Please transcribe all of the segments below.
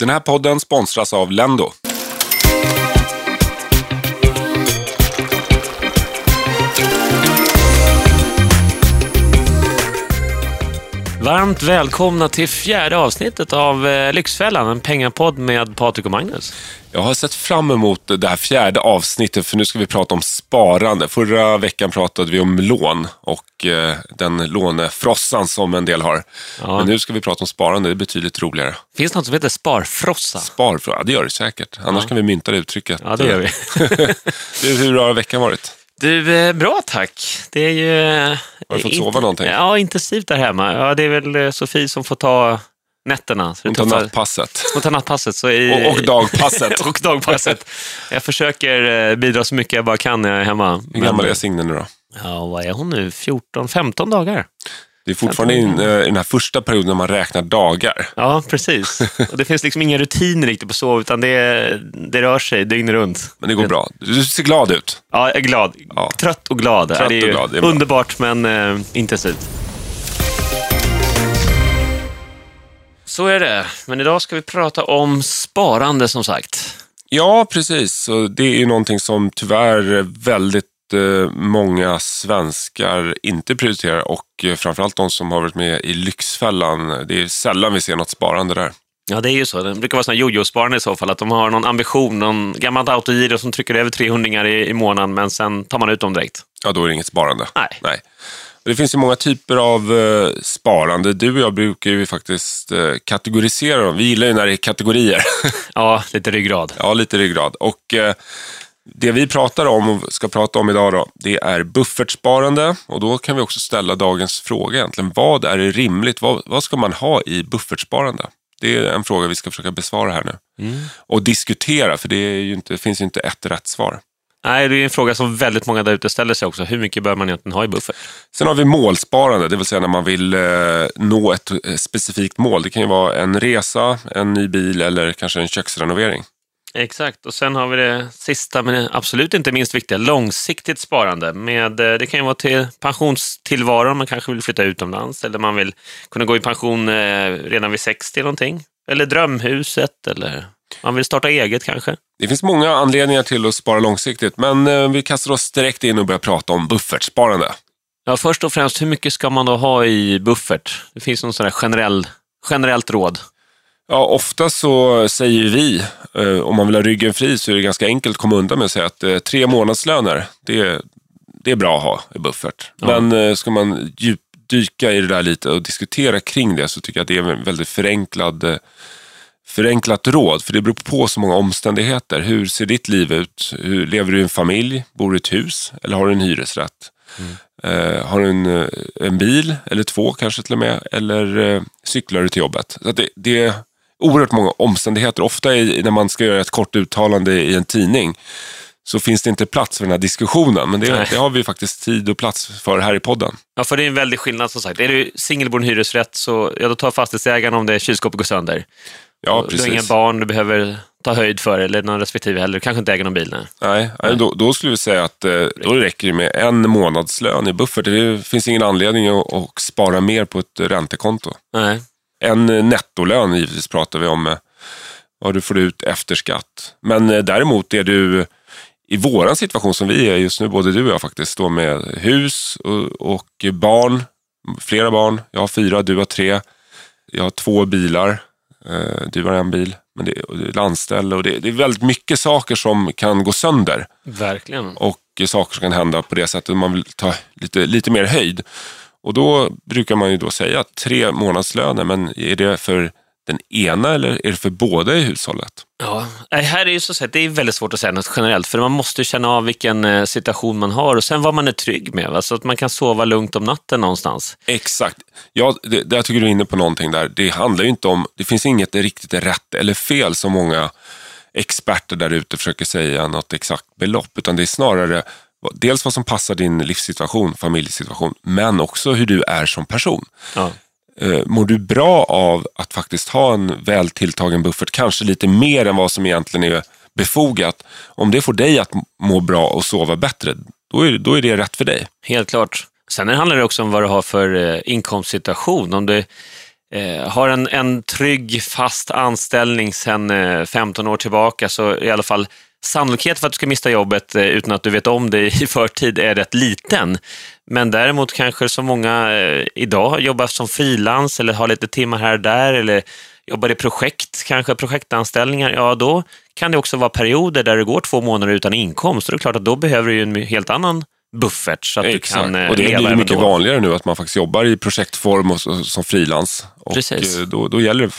Den här podden sponsras av Lendo. Varmt välkomna till fjärde avsnittet av eh, Lyxfällan, en pengapodd med Patrik och Magnus. Jag har sett fram emot det här fjärde avsnittet för nu ska vi prata om sparande. Förra veckan pratade vi om lån och eh, den lånefrossan som en del har. Ja. Men nu ska vi prata om sparande, det är betydligt roligare. Finns det något som heter sparfrossa? Sparfrossa, ja, det gör det säkert. Annars kan vi mynta det uttrycket. Ja, det gör vi. Hur har veckan varit? Du, eh, bra tack. Det är ju... eh, Har du fått sova någonting? Ja, intensivt där hemma. Ja, det är väl eh, Sofie som får ta nätterna. Så Hon tar nattpasset. Hon tar nattpasset. Så i, Och, och dagpasset. och dagpasset. Jag försöker bidra så mycket jag bara kan när jag är hemma. Hur gammal är Signe nu då? Ja, vad är hon nu? 14, 15 dagar? Det är fortfarande i, eh, i den här första perioden när man räknar dagar. Ja, precis. Och det finns liksom inga rutiner riktigt på så, utan det, det rör sig dygnet runt. Men det går bra. Du ser glad ut. Ja, jag är glad. Ja. Trött och glad. Trött det är och glad, det är underbart, men eh, intensivt. Så är det. Men idag ska vi prata om sparande, som sagt. Ja, precis. Så det är någonting som tyvärr väldigt många svenskar inte prioriterar och eh, framförallt de som har varit med i Lyxfällan. Det är sällan vi ser något sparande där. Ja, det är ju så. Det brukar vara sådana jojo-sparande i så fall, att de har någon ambition, någon gammalt autogiro som trycker över 300 i, i månaden, men sen tar man ut dem direkt. Ja, då är det inget sparande. Nej. Nej. Det finns ju många typer av eh, sparande. Du och jag brukar ju faktiskt eh, kategorisera dem. Vi gillar ju när det är kategorier. Ja, lite ryggrad. Ja, lite ryggrad. Och eh, det vi pratar om och ska prata om idag då, det är buffertsparande. Och då kan vi också ställa dagens fråga egentligen. Vad är rimligt? Vad, vad ska man ha i buffertsparande? Det är en fråga vi ska försöka besvara här nu. Och diskutera, för det, inte, det finns ju inte ett rätt svar. Nej, det är en fråga som väldigt många där ute ställer sig också. Hur mycket bör man egentligen ha i buffert? Sen har vi målsparande, det vill säga när man vill eh, nå ett eh, specifikt mål. Det kan ju vara en resa, en ny bil eller kanske en köksrenovering. Exakt, och sen har vi det sista, men absolut inte minst viktiga, långsiktigt sparande. Med, eh, det kan ju vara till pensionstillvaron, man kanske vill flytta utomlands eller man vill kunna gå i pension eh, redan vid 60 eller någonting. Eller drömhuset, eller man vill starta eget kanske. Det finns många anledningar till att spara långsiktigt, men eh, vi kastar oss direkt in och börjar prata om buffertsparande. Ja, först och främst, hur mycket ska man då ha i buffert? Det finns någon sån generell, generellt råd. Ja, ofta så säger vi, eh, om man vill ha ryggen fri så är det ganska enkelt att komma undan med att säga att eh, tre månadslöner, det, det är bra att ha i buffert. Ja. Men eh, ska man djupdyka i det där lite och diskutera kring det så tycker jag att det är en väldigt förenklad, förenklat råd. För det beror på så många omständigheter. Hur ser ditt liv ut? Hur, lever du i en familj? Bor du i ett hus? Eller har du en hyresrätt? Eh, har du en, en bil, eller två kanske till och med, eller eh, cyklar du till jobbet? Så det, det oerhört många omständigheter. Ofta i, när man ska göra ett kort uttalande i en tidning så finns det inte plats för den här diskussionen. Men det, det har vi faktiskt tid och plats för här i podden. Ja, för det är en väldig skillnad som sagt. Är du singelboende hyresrätt så ja, då tar fastighetsägaren om det kylskåpet går sönder. Ja, Du har inga precis. barn du behöver ta höjd för eller någon respektive heller. Du kanske inte äger någon bil. Nej. Nej, nej, då, då skulle vi säga att eh, då räcker det med en månadslön i buffert. Det finns ingen anledning att, att spara mer på ett räntekonto. Nej. En eh, nettolön givetvis pratar vi om. eh, Vad du får ut efter skatt. Men eh, däremot är du i våran situation som vi är just nu, både du och jag faktiskt, står med hus och, barn, flera barn. Jag har fyra, du har tre. Jag har två bilar. Du har en bil. Men det, och det är landställe och det, det är väldigt mycket saker som kan gå sönder Verkligen. och saker som kan hända på det sättet. Man vill ta lite, lite mer höjd. Och då brukar man ju då säga tre månadslöner, men är det för den ena eller är det för båda i hushållet? Ja. Här är ju så att det är väldigt svårt att säga något generellt, för man måste ju känna av vilken eh, situation man har och sen vad man är trygg med, va? så att man kan sova lugnt om natten någonstans. Exakt. Ja, det, det, jag tycker du är inne på någonting där. Det handlar ju inte om, det finns inget riktigt rätt eller fel som många experter där ute försöker säga något exakt belopp, utan det är snarare dels vad som passar din livssituation, familjesituation, men också hur du är som person. Ja. Eh, mår du bra av att faktiskt ha en väl tilltagen buffert, kanske lite mer än vad som egentligen är befogat. Om det får dig att må bra och sova bättre, då är, då är det rätt för dig. Helt klart. Sen handlar det också om vad du har för eh, inkomstsituation. Om du eh, har en, en trygg fast anställning sedan eh, 15 år tillbaka så i alla fall sannolikhet för att du ska mista jobbet eh, utan att du vet om det i förtid är rätt liten. Men däremot kanske så många eh, idag jobbar som frilans eller har lite timmar här och där eller jobbar i projekt, kanske projektanställningar, ja då kan det också vara perioder där det går två månader utan inkomst. Och det är klart att då behöver du en helt annan buffert så att Exakt. du kan eh, och det blir mycket då. vanligare nu att man faktiskt jobbar i projektform och, som frilans. Och Precis. Då, då gäller det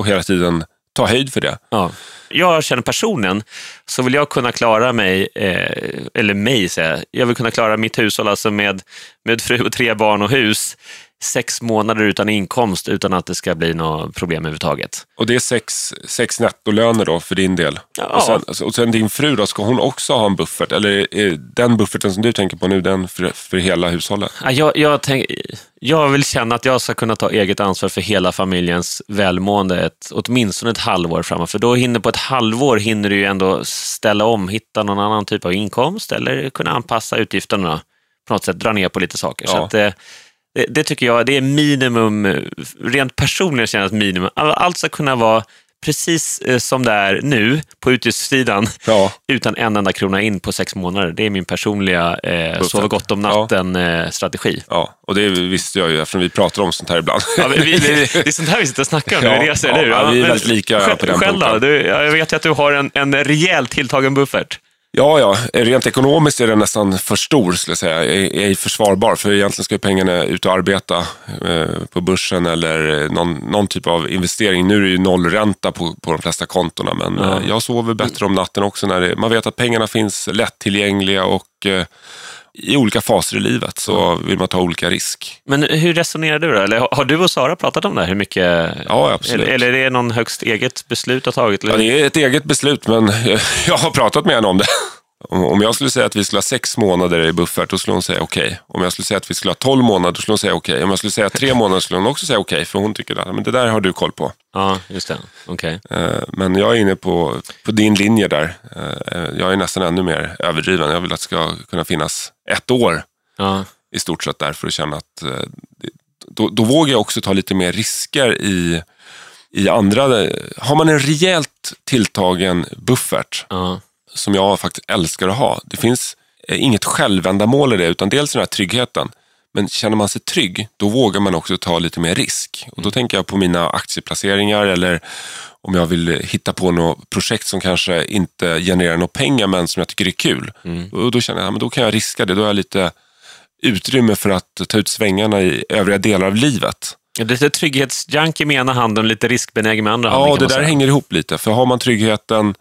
att hela tiden ta höjd för det. Ja. Jag känner personen, så vill jag kunna klara mig, eh, eller mig säger jag, jag vill kunna klara mitt hushåll alltså med, med fru och tre barn och hus, sex månader utan inkomst utan att det ska bli något problem överhuvudtaget. Och det är sex, sex nettolöner då för din del. Ja. Och, sen, och sen din fru då, ska hon också ha en buffert? Eller är den bufferten som du tänker på nu den för, för hela hushållet? Ja, Jag, jag, tänk, jag vill känna att jag ska kunna ta eget ansvar för hela familjens välmående ett, åtminstone ett halvår framåt. För då hinner på ett halvår hinner du ju ändå ställa om, hitta någon annan typ av inkomst eller kunna anpassa utgifterna på något sätt, dra ner på lite saker. Så Ja. att, eh, det, det tycker jag det är minimum, eh, rent personligen känner jag att minimum. All- Allt ska kunna vara precis eh, som det är nu på utgiftssidan Ja, utan en enda krona in på sex månader. Det är min personliga eh, sova gott om Ja. natten-strategi. ja, och det visste jag ju eftersom vi pratar om sånt här ibland. Ja, vi, vi, det är sånt här vi sitter och snackar om när vi Ja, reser, ja, eller hur? ja, vi är väldigt lika själv, på den Själv punkten. Du, ja, jag vet ju att du har en, en rejält tilltagen buffert. Ja, ja. Rent ekonomiskt är den nästan för stor, skulle jag säga. Är, är försvarbar, för egentligen ska ju pengarna ut och arbeta eh, på börsen eller eh, någon, någon typ av investering. Nu är det ju nollränta på, på de flesta kontona, men Ja. eh, jag sover bättre om natten också när det, man vet att pengarna finns lättillgängliga och i olika faser i livet så vill man ta olika risk. Men hur resonerar du då? Eller har- du och Sara pratat om det här? Hur mycket... Ja, absolut. Eller, är det någon högst eget beslut du har tagit? Eller? Ja, det är ett eget beslut, men jag har pratat med henne om det. Om jag skulle säga att vi skulle ha sex månader i buffert, då skulle hon säga okej. Om jag skulle säga att vi skulle ha tolv månader, då skulle hon säga okej. Om jag skulle säga tre månader skulle hon också säga okej, för hon tycker att det där har du koll på. Ja, just det. Okej. Eh, Men jag är inne på, på din linje där. Eh, Jag är nästan ännu mer överdriven. Jag vill att det ska kunna finnas ett år Ja. i stort sett där för att känna att eh, då, då vågar jag också ta lite mer risker i, i andra. Har man en rejält tilltagen buffert Ja. som jag faktiskt älskar att ha. Det finns eh, inget självändamål i det, utan dels den här tryggheten. Men känner man sig trygg, då vågar man också ta lite mer risk. Och då tänker jag på mina aktieplaceringar eller om jag vill hitta på något projekt som kanske inte genererar några pengar men som jag tycker är kul. Och då känner jag att då kan jag riska det. Då har jag lite utrymme för att ta ut svängarna i övriga delar av livet. Det är lite trygghetsjunkie med ena handen och lite riskbenägen med andra handen. Ja, det där säga. hänger ihop lite. För har man tryggheten,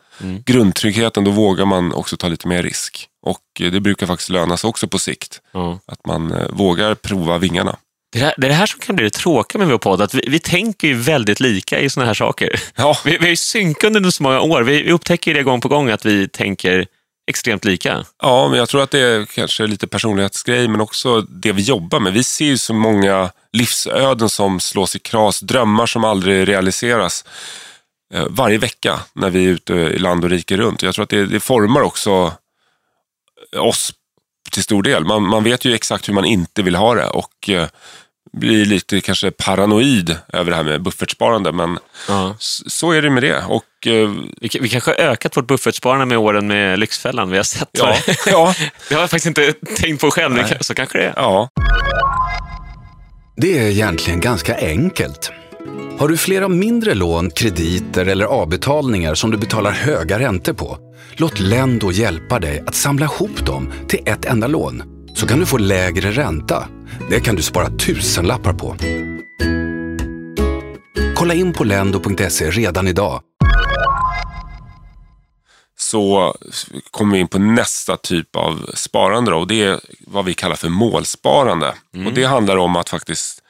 grundtryggheten, då vågar man också ta lite mer risk. Och eh, det brukar faktiskt löna sig också på sikt. Ja. Att man eh, vågar prova vingarna. Det, är, det är det här som kan bli det tråkiga med vår podd, att vi, vi tänker ju väldigt lika i såna här saker. Ja, Vi, vi har ju synkat under så många år. Vi, vi upptäcker det gång på gång att vi tänker extremt lika. ja, men jag tror att det är kanske lite personlighetsgrej, men också det vi jobbar med. Vi ser ju så många livsöden som slås i kras, drömmar som aldrig realiseras eh, varje vecka när vi är ute i land och rike runt. Jag tror att det, det formar också oss till stor del. Man, man vet ju exakt hur man inte vill ha det och eh, blir lite kanske paranoid över det här med buffertsparande. Men Ja. så är det med det. Och, eh, Vi, vi kanske har ökat vårt buffertsparande med åren med Lyxfällan. Vi har sett ja, det- ja, Det har jag faktiskt inte tänkt på själv, men så kanske det är. ja. Det är egentligen ganska enkelt. Har du flera mindre lån, krediter eller avbetalningar som du betalar höga räntor på? Låt Lendo hjälpa dig att samla ihop dem till ett enda lån. Så kan du få lägre ränta. Det kan du spara tusenlappar på. Kolla in på lendo.se redan idag. så kommer vi in på nästa typ av sparande då, och det är vad vi kallar för målsparande. Och Det handlar om att faktiskt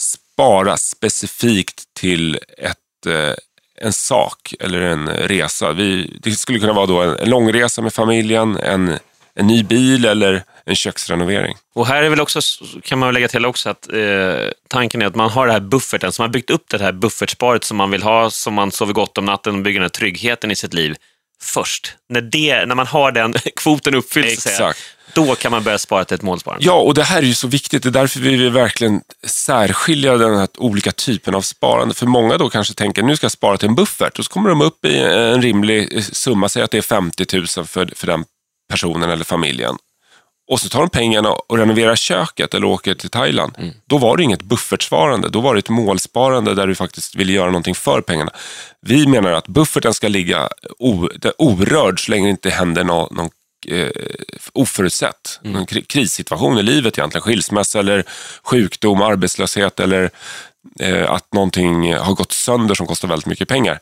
spara specifikt till ett, eh, en sak eller en resa. Vi, det skulle kunna vara då en, en långresa med familjen, en, en ny bil eller en köksrenovering. Och här är väl också, kan man lägga till också att eh, tanken är att man har det här bufferten, som har byggt upp det här buffertsparet som man vill ha, som man sover gott om natten och bygger den här tryggheten i sitt liv först. När, det, när man har den kvoten uppfylld, så att säga, Exakt. då kan man börja spara till ett målsparande. Ja, och det här är ju så viktigt. Det är därför vi vill verkligen särskilja den här olika typen av sparande. För många då kanske tänker, nu ska jag spara till en buffert. Och så kommer de upp i en rimlig summa, säg att det är 50 000 för, för den personen eller familjen. Och så tar de pengarna och renoverar köket eller åker till Thailand. Mm. Då var det inget buffertsparande, då var det ett målsparande där du faktiskt ville göra någonting för pengarna. Vi menar att bufferten ska ligga orörd så länge det inte händer någon, någon eh, oförutsett. Mm. En krissituation i livet egentligen. Skilsmässa eller sjukdom, arbetslöshet eller eh, att någonting har gått sönder som kostar väldigt mycket pengar.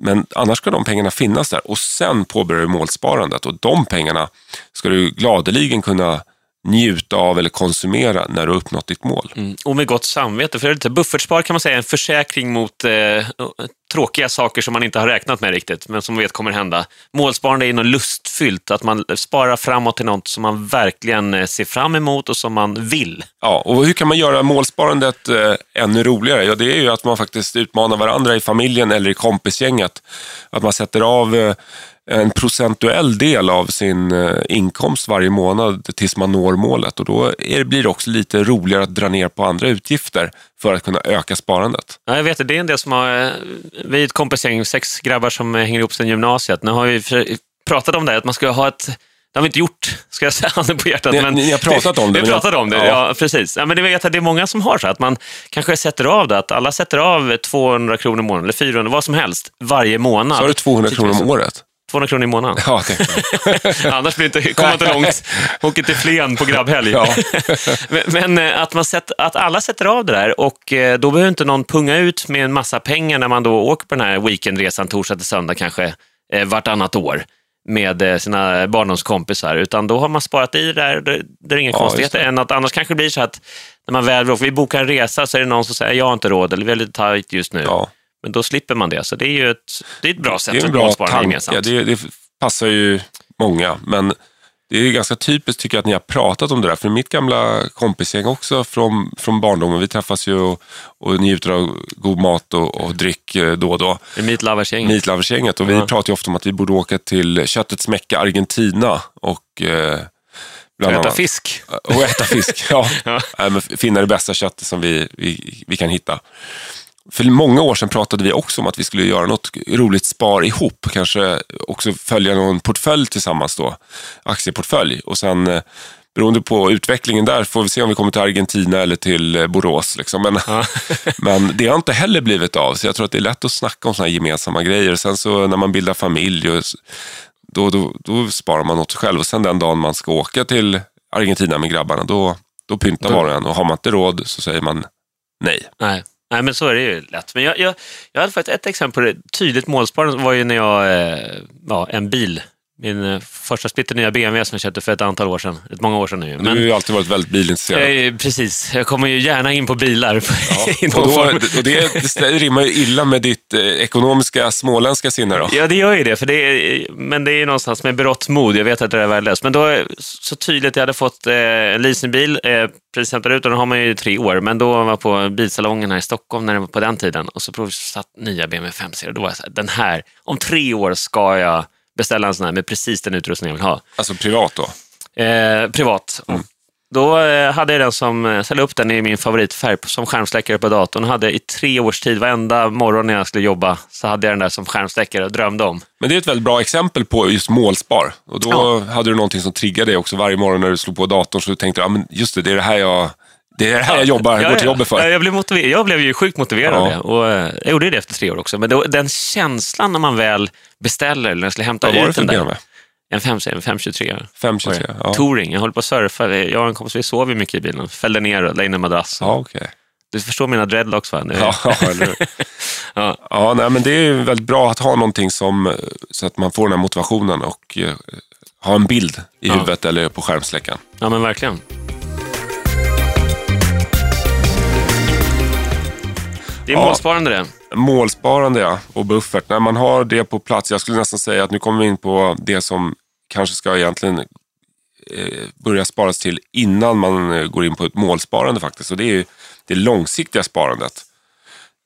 Men annars ska de pengarna finnas där och sen påbörjar du målsparandet och de pengarna ska du gladeligen kunna njuta av eller konsumera när du har uppnått ditt mål. Mm. Och med gott samvete. För lite buffertspar kan man säga är en försäkring mot eh, tråkiga saker som man inte har räknat med riktigt, men som man vet kommer hända. Målsparande är något lustfyllt, att man sparar framåt till något som man verkligen eh, ser fram emot och som man vill. Ja, och hur kan man göra målsparandet eh, ännu roligare? Ja, det är ju att man faktiskt utmanar varandra i familjen eller i kompisgänget. Att man sätter av eh, en procentuell del av sin eh, inkomst varje månad tills man når målet. Och då är, blir det också lite roligare att dra ner på andra utgifter för att kunna öka sparandet. Ja, jag vet det, det är en del som har, eh, vi är ett kompisgäng, sex grabbar som hänger ihop sedan gymnasiet. Nu har vi pratat om det, att man ska ha ett det har vi inte gjort, ska jag säga, handen på hjärtat. Ni, men ni har pratat om det. Vi har pratat om det, ja, ja precis. Ja, men det, vet jag, det är många som har så, att man kanske sätter av det, att alla sätter av 200 kronor i månaden, eller 400, vad som helst, varje månad. Så har du 200 kronor om året? 200 kronor i månaden. Ja, Annars blir det inte, kommer inte långt. Åker till Flen på grabbhelg. Ja. men, eh, att, man sätt, att alla sätter av det där och eh, då behöver inte någon punga ut med en massa pengar när man då åker på den här weekendresan torsdag till söndag kanske eh, vartannat år med sina barndomskompisar, utan då har man sparat i det där. Det är inga ja, konstigheter än att annars kanske det blir så att när man väl vi bokar en resa så är det någon som säger jag har inte råd eller vi är lite tajt just nu. Ja. Men då slipper man det, så det är ju ett, det är ett bra sätt det är en bra tanke. gemensamt. Det, det passar ju många, men det är ganska typiskt tycker jag att ni har pratat om det där. För mitt gamla kompisgäng också från, från barndomen, vi träffas ju och, och njuter av god mat och, och dryck eh, då och då. Meat Lovers-gänget. Meat Lovers-gänget. Och vi pratar ju ofta om att vi borde åka till Köttets Mecka Argentina och eh, Bland och äta fisk. Och äta fisk, ja. ja. finna det bästa köttet som vi, vi, vi kan hitta. För många år sedan pratade vi också om att vi skulle göra något roligt spar ihop. Kanske också följa någon portfölj tillsammans då. Aktieportfölj. Och sen eh, beroende på utvecklingen där får vi se om vi kommer till Argentina eller till eh, Borås. Liksom. Men, ja. men det har inte heller blivit av. Så jag tror att det är lätt att snacka om sådana här gemensamma grejer. Sen så när man bildar familj, och, då, då, då sparar man åt sig själv. Och sen den dagen man ska åka till Argentina med grabbarna, då, då pyntar var och en. Och har man inte råd så säger man nej. Nej. Nej, men så är det ju lätt. Men jag, jag, jag hade faktiskt ett exempel på det. Tydligt målsparande var ju när jag, eh, ja, en bil min eh, första splitternya BMW som jag köpte för ett antal år sedan. Ett många år sedan nu. Men, du har ju alltid varit väldigt bilintresserad. Eh, precis, jag kommer ju gärna in på bilar. Ja, och, då, och det, det rimmar ju illa med ditt eh, ekonomiska småländska sinne då. Ja, det gör ju det. För det är, men det är ju någonstans med berått mod. Jag vet att det är värdelöst. Men då, så tydligt, jag hade fått eh, en leasingbil, eh, hämtat ut den har man ju i tre år. Men då var jag på bilsalongen här i Stockholm när det var på den tiden och så provsatt nya BMW 5-serier. Då var jag så här, den här, om tre år ska jag beställa en sån här med precis den utrustning jag vill ha. Alltså privat då? Eh, privat. Mm. Då eh, hade jag den som, eh, ställde upp den i min favoritfärg som skärmsläckare på datorn. hade i tre års tid, varenda morgon när jag skulle jobba, så hade jag den där som skärmsläckare och drömde om. Men det är ett väldigt bra exempel på just målspar. Och då ja. hade du någonting som triggade dig också varje morgon när du slog på datorn. Så du tänkte, ja, men just det, det är det här jag det är det här jag jobbar, ja, går till jobbet för. Jag blev, motiver- jag blev ju sjukt motiverad det. Och eh, jag gjorde det efter tre år också. Men då, den känslan när man väl beställer, eller när jag skulle hämta Vad ut den där. Med? En 523. 523 ja. Touring. Jag håller på att surfa. Jag och en kompis, vi sov ju mycket i bilen. Fällde ner och la in en madrass. Ja, okay. Du förstår mina dreadlocks va? Ja, eller ja. ja, nej, men det är väldigt bra att ha någonting som, så att man får den här motivationen och uh, ha en bild i ja. huvudet eller på skärmsläckaren. Ja, men verkligen. Det är ja, målsparande det. Målsparande ja, och buffert. När man har det på plats, jag skulle nästan säga att nu kommer vi in på det som kanske ska egentligen eh, börja sparas till innan man eh, går in på ett målsparande faktiskt. Och det är det långsiktiga sparandet.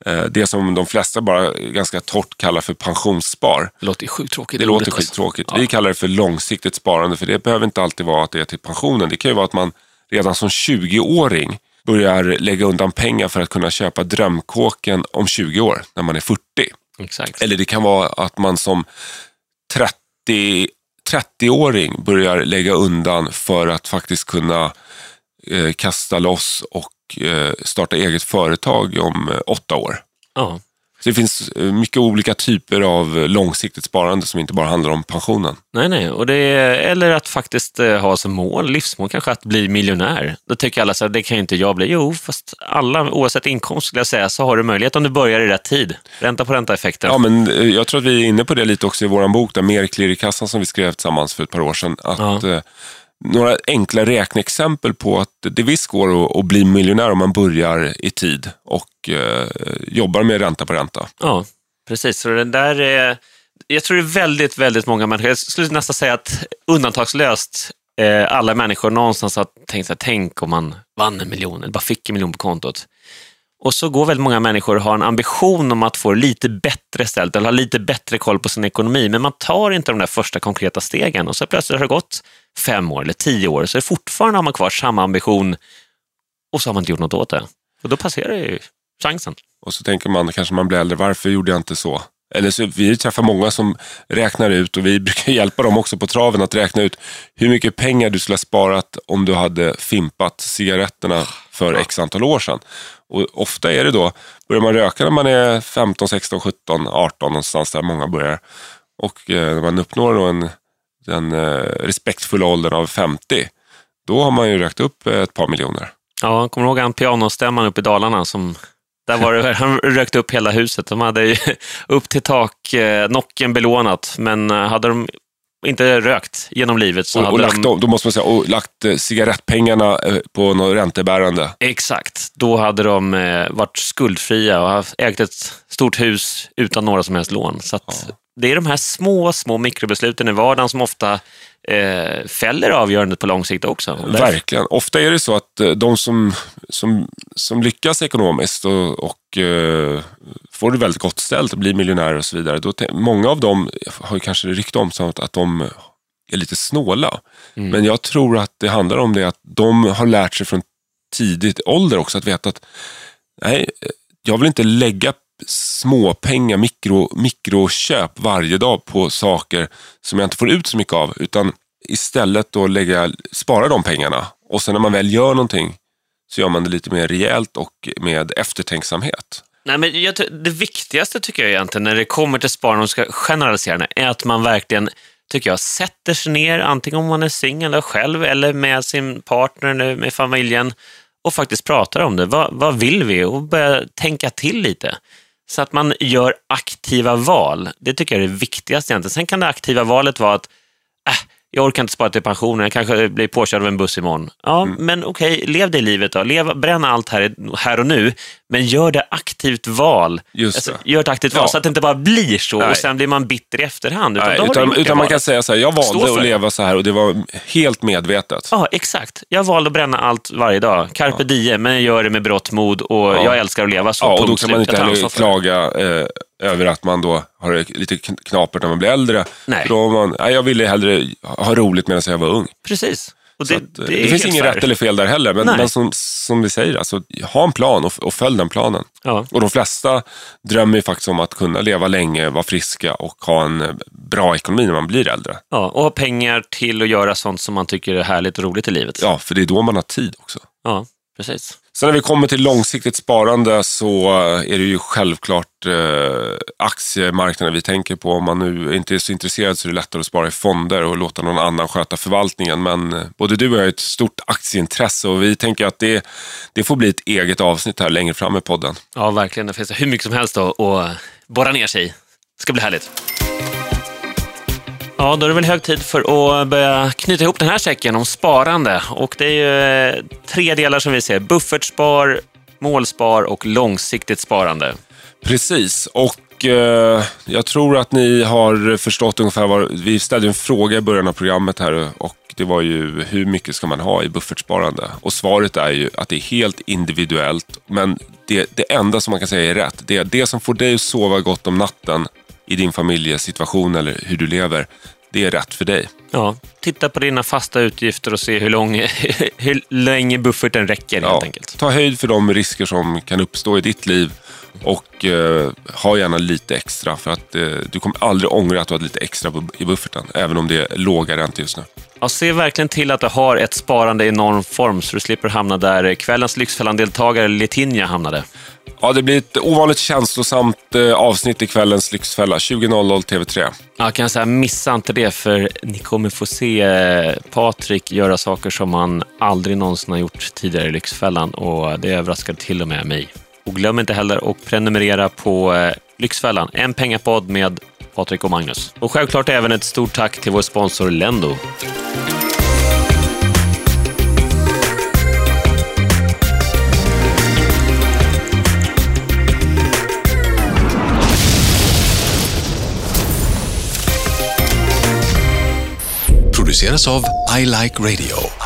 eh, det som de flesta bara ganska torrt kallar för pensionsspar. Det låter ju sjukt tråkigt. Det låter alltså. skittråkigt. Ja. Vi kallar det för långsiktigt sparande, för det behöver inte alltid vara att det är till pensionen. Det kan ju vara att man redan som 20-åring börjar lägga undan pengar för att kunna köpa drömkåken om 20 år, när man är 40. Exakt. Eller det kan vara att man som 30, 30-åring börjar lägga undan för att faktiskt kunna eh, kasta loss och eh, starta eget företag om eh, åtta år. Ja. Så det finns eh, mycket olika typer av eh, långsiktigt sparande som inte bara handlar om pensionen. Nej, nej. Och det är, eller att faktiskt eh, ha som mål, livsmål kanske, att bli miljonär. Då tycker alla så här, det kan ju inte jag bli. Jo, fast alla, oavsett inkomst skulle jag säga, så har du möjlighet om du börjar i rätt tid. Ränta på ränta-effekten. Ja, men jag tror att vi är inne på det lite också i vår bok, där Mer klirr i kassan som vi skrev tillsammans för ett par år sedan. Att, Ja några enkla räkneexempel på att det visst går att, att bli miljonär om man börjar i tid och eh, jobbar med ränta på ränta. Ja, precis. Så det där är, jag tror det är väldigt, väldigt många människor, jag skulle nästan säga att undantagslöst eh, alla människor någonstans har tänkt så här, tänk om man vann en miljon eller bara fick en miljon på kontot. Och så går väldigt många människor och har en ambition om att få det lite bättre ställt eller ha lite bättre koll på sin ekonomi, men man tar inte de där första konkreta stegen och så plötsligt har det gått fem år eller tio år, så är det fortfarande har man kvar samma ambition och så har man inte gjort något åt det. Och då passerar ju chansen. Och så tänker man, kanske man blir äldre, varför gjorde jag inte så? Eller så, vi träffar många som räknar ut och vi brukar hjälpa dem också på traven att räkna ut hur mycket pengar du skulle ha sparat om du hade fimpat cigaretterna för x antal år sedan. Och ofta är det då, börjar man röka när man är 15, 16, 17, 18 någonstans där många börjar. Och eh, när man uppnår då en, den eh, respektfulla åldern av 50, då har man ju rökt upp ett par miljoner. Ja, kommer du ihåg han pianostämman uppe i Dalarna? Som, där var det, han rökte upp hela huset. De hade upp till tak, eh, nocken belånat, men eh, hade de inte rökt genom livet så Och, och hade lagt, de... då måste man säga, och lagt eh, cigarettpengarna på något räntebärande. Exakt. Då hade de eh, varit skuldfria och ägt ett stort hus utan några som helst lån. Så att Det är de här små, små mikrobesluten i vardagen som ofta eh, fäller avgörandet på lång sikt också. Verkligen. Ofta är det så att eh, de som, som, som lyckas ekonomiskt och, och eh, får det väldigt gott ställt och blir miljonärer och så vidare. Då, många av dem har ju kanske rykte om sig att, de är lite snåla. Mm. Men jag tror att det handlar om det att de har lärt sig från tidigt ålder också att veta att nej, jag vill inte lägga småpengar, mikro, mikroköp varje dag på saker som jag inte får ut så mycket av. Utan istället då lägga, spara de pengarna. Och sen när man väl gör någonting så gör man det lite mer rejält och med eftertänksamhet. Nej, men jag, det viktigaste tycker jag egentligen när det kommer till sparande, om ska generalisera det, är att man verkligen tycker jag, sätter sig ner, antingen om man är singel eller själv eller med sin partner eller med familjen och faktiskt pratar om det. Vad, vad vill vi? Och börja tänka till lite. Så att man gör aktiva val. Det tycker jag är det viktigaste egentligen. Sen kan det aktiva valet vara att äh, jag orkar inte spara till pensionen, jag kanske blir påkörd av en buss imorgon. Ja, men okej, lev det livet då. Lev, bränn allt här, här och nu, men gör det aktivt val. Just Alltså, gör ett aktivt val, Ja. så att det inte bara blir så Nej. och sen blir man bitter i efterhand. Utan, Nej, utan utan man kan säga så här, jag valde att leva så här och det var helt medvetet. Ja, exakt. Jag valde att bränna allt varje dag. Carpe diem, men jag gör det med berått mod och Ja. jag älskar att leva så. Ja, och då kan man inte heller klaga eh, över att man då har det lite kn- knapert när man blir äldre. Nej. Då man, nej, jag ville hellre ha roligt medan jag var ung. Precis. Och det, att, det, det, finns inget rätt eller fel där heller, men, men som, som vi säger, alltså, ha en plan och, och följ den planen. Ja. Och de flesta drömmer ju faktiskt om att kunna leva länge, vara friska och ha en eh, bra ekonomi när man blir äldre. Ja, och ha pengar till att göra sånt som man tycker är härligt och roligt i livet. Ja, för det är då man har tid också. Ja, precis. Sen när vi kommer till långsiktigt sparande så eh, är det ju självklart eh, aktiemarknaden vi tänker på. Om man nu inte är så intresserad så är det lättare att spara i fonder och låta någon annan sköta förvaltningen. Men eh, både du och jag har ett stort aktieintresse och vi tänker att det, det får bli ett eget avsnitt här längre fram i podden. Ja, verkligen. Det finns hur mycket som helst att borra ner sig i. Det ska bli härligt. Ja, då är det väl hög tid för att börja knyta ihop den här säcken om sparande. Och det är ju eh, tre delar som vi ser. Buffertspar, målspar och långsiktigt sparande. Precis, och eh, jag tror att ni har förstått ungefär vad... Vi ställde en fråga i början av programmet här och det var ju hur mycket ska man ha i buffertsparande? Och svaret är ju att det är helt individuellt. Men det, det enda som man kan säga är rätt, det är det som får dig att sova gott om natten i din familjesituation eller hur du lever. Det är rätt för dig. Ja, titta på dina fasta utgifter och se hur, lång, hur länge bufferten räcker helt Ja, enkelt. ta höjd för de risker som kan uppstå i ditt liv och eh, ha gärna lite extra för att eh, du kommer aldrig ångra att du har lite extra i bufferten, även om det är låga räntor just nu. Ja, se verkligen till att du har ett sparande i någon form så du slipper hamna där kvällens Lyxfällan-deltagare Letinia hamnade. Ja, det blir ett ovanligt känslosamt eh, avsnitt i kvällens Lyxfälla, 20.00 TV3. Jag kan säga, missa inte det för ni kommer få se eh, Patrik göra saker som han aldrig någonsin har gjort tidigare i Lyxfällan och det överraskar till och med mig. Och glöm inte heller att prenumerera på eh, Lyxfällan, en pengapodd med Patrik och Magnus. Och självklart även ett stort tack till vår sponsor Lendo. produceras av I Like Radio.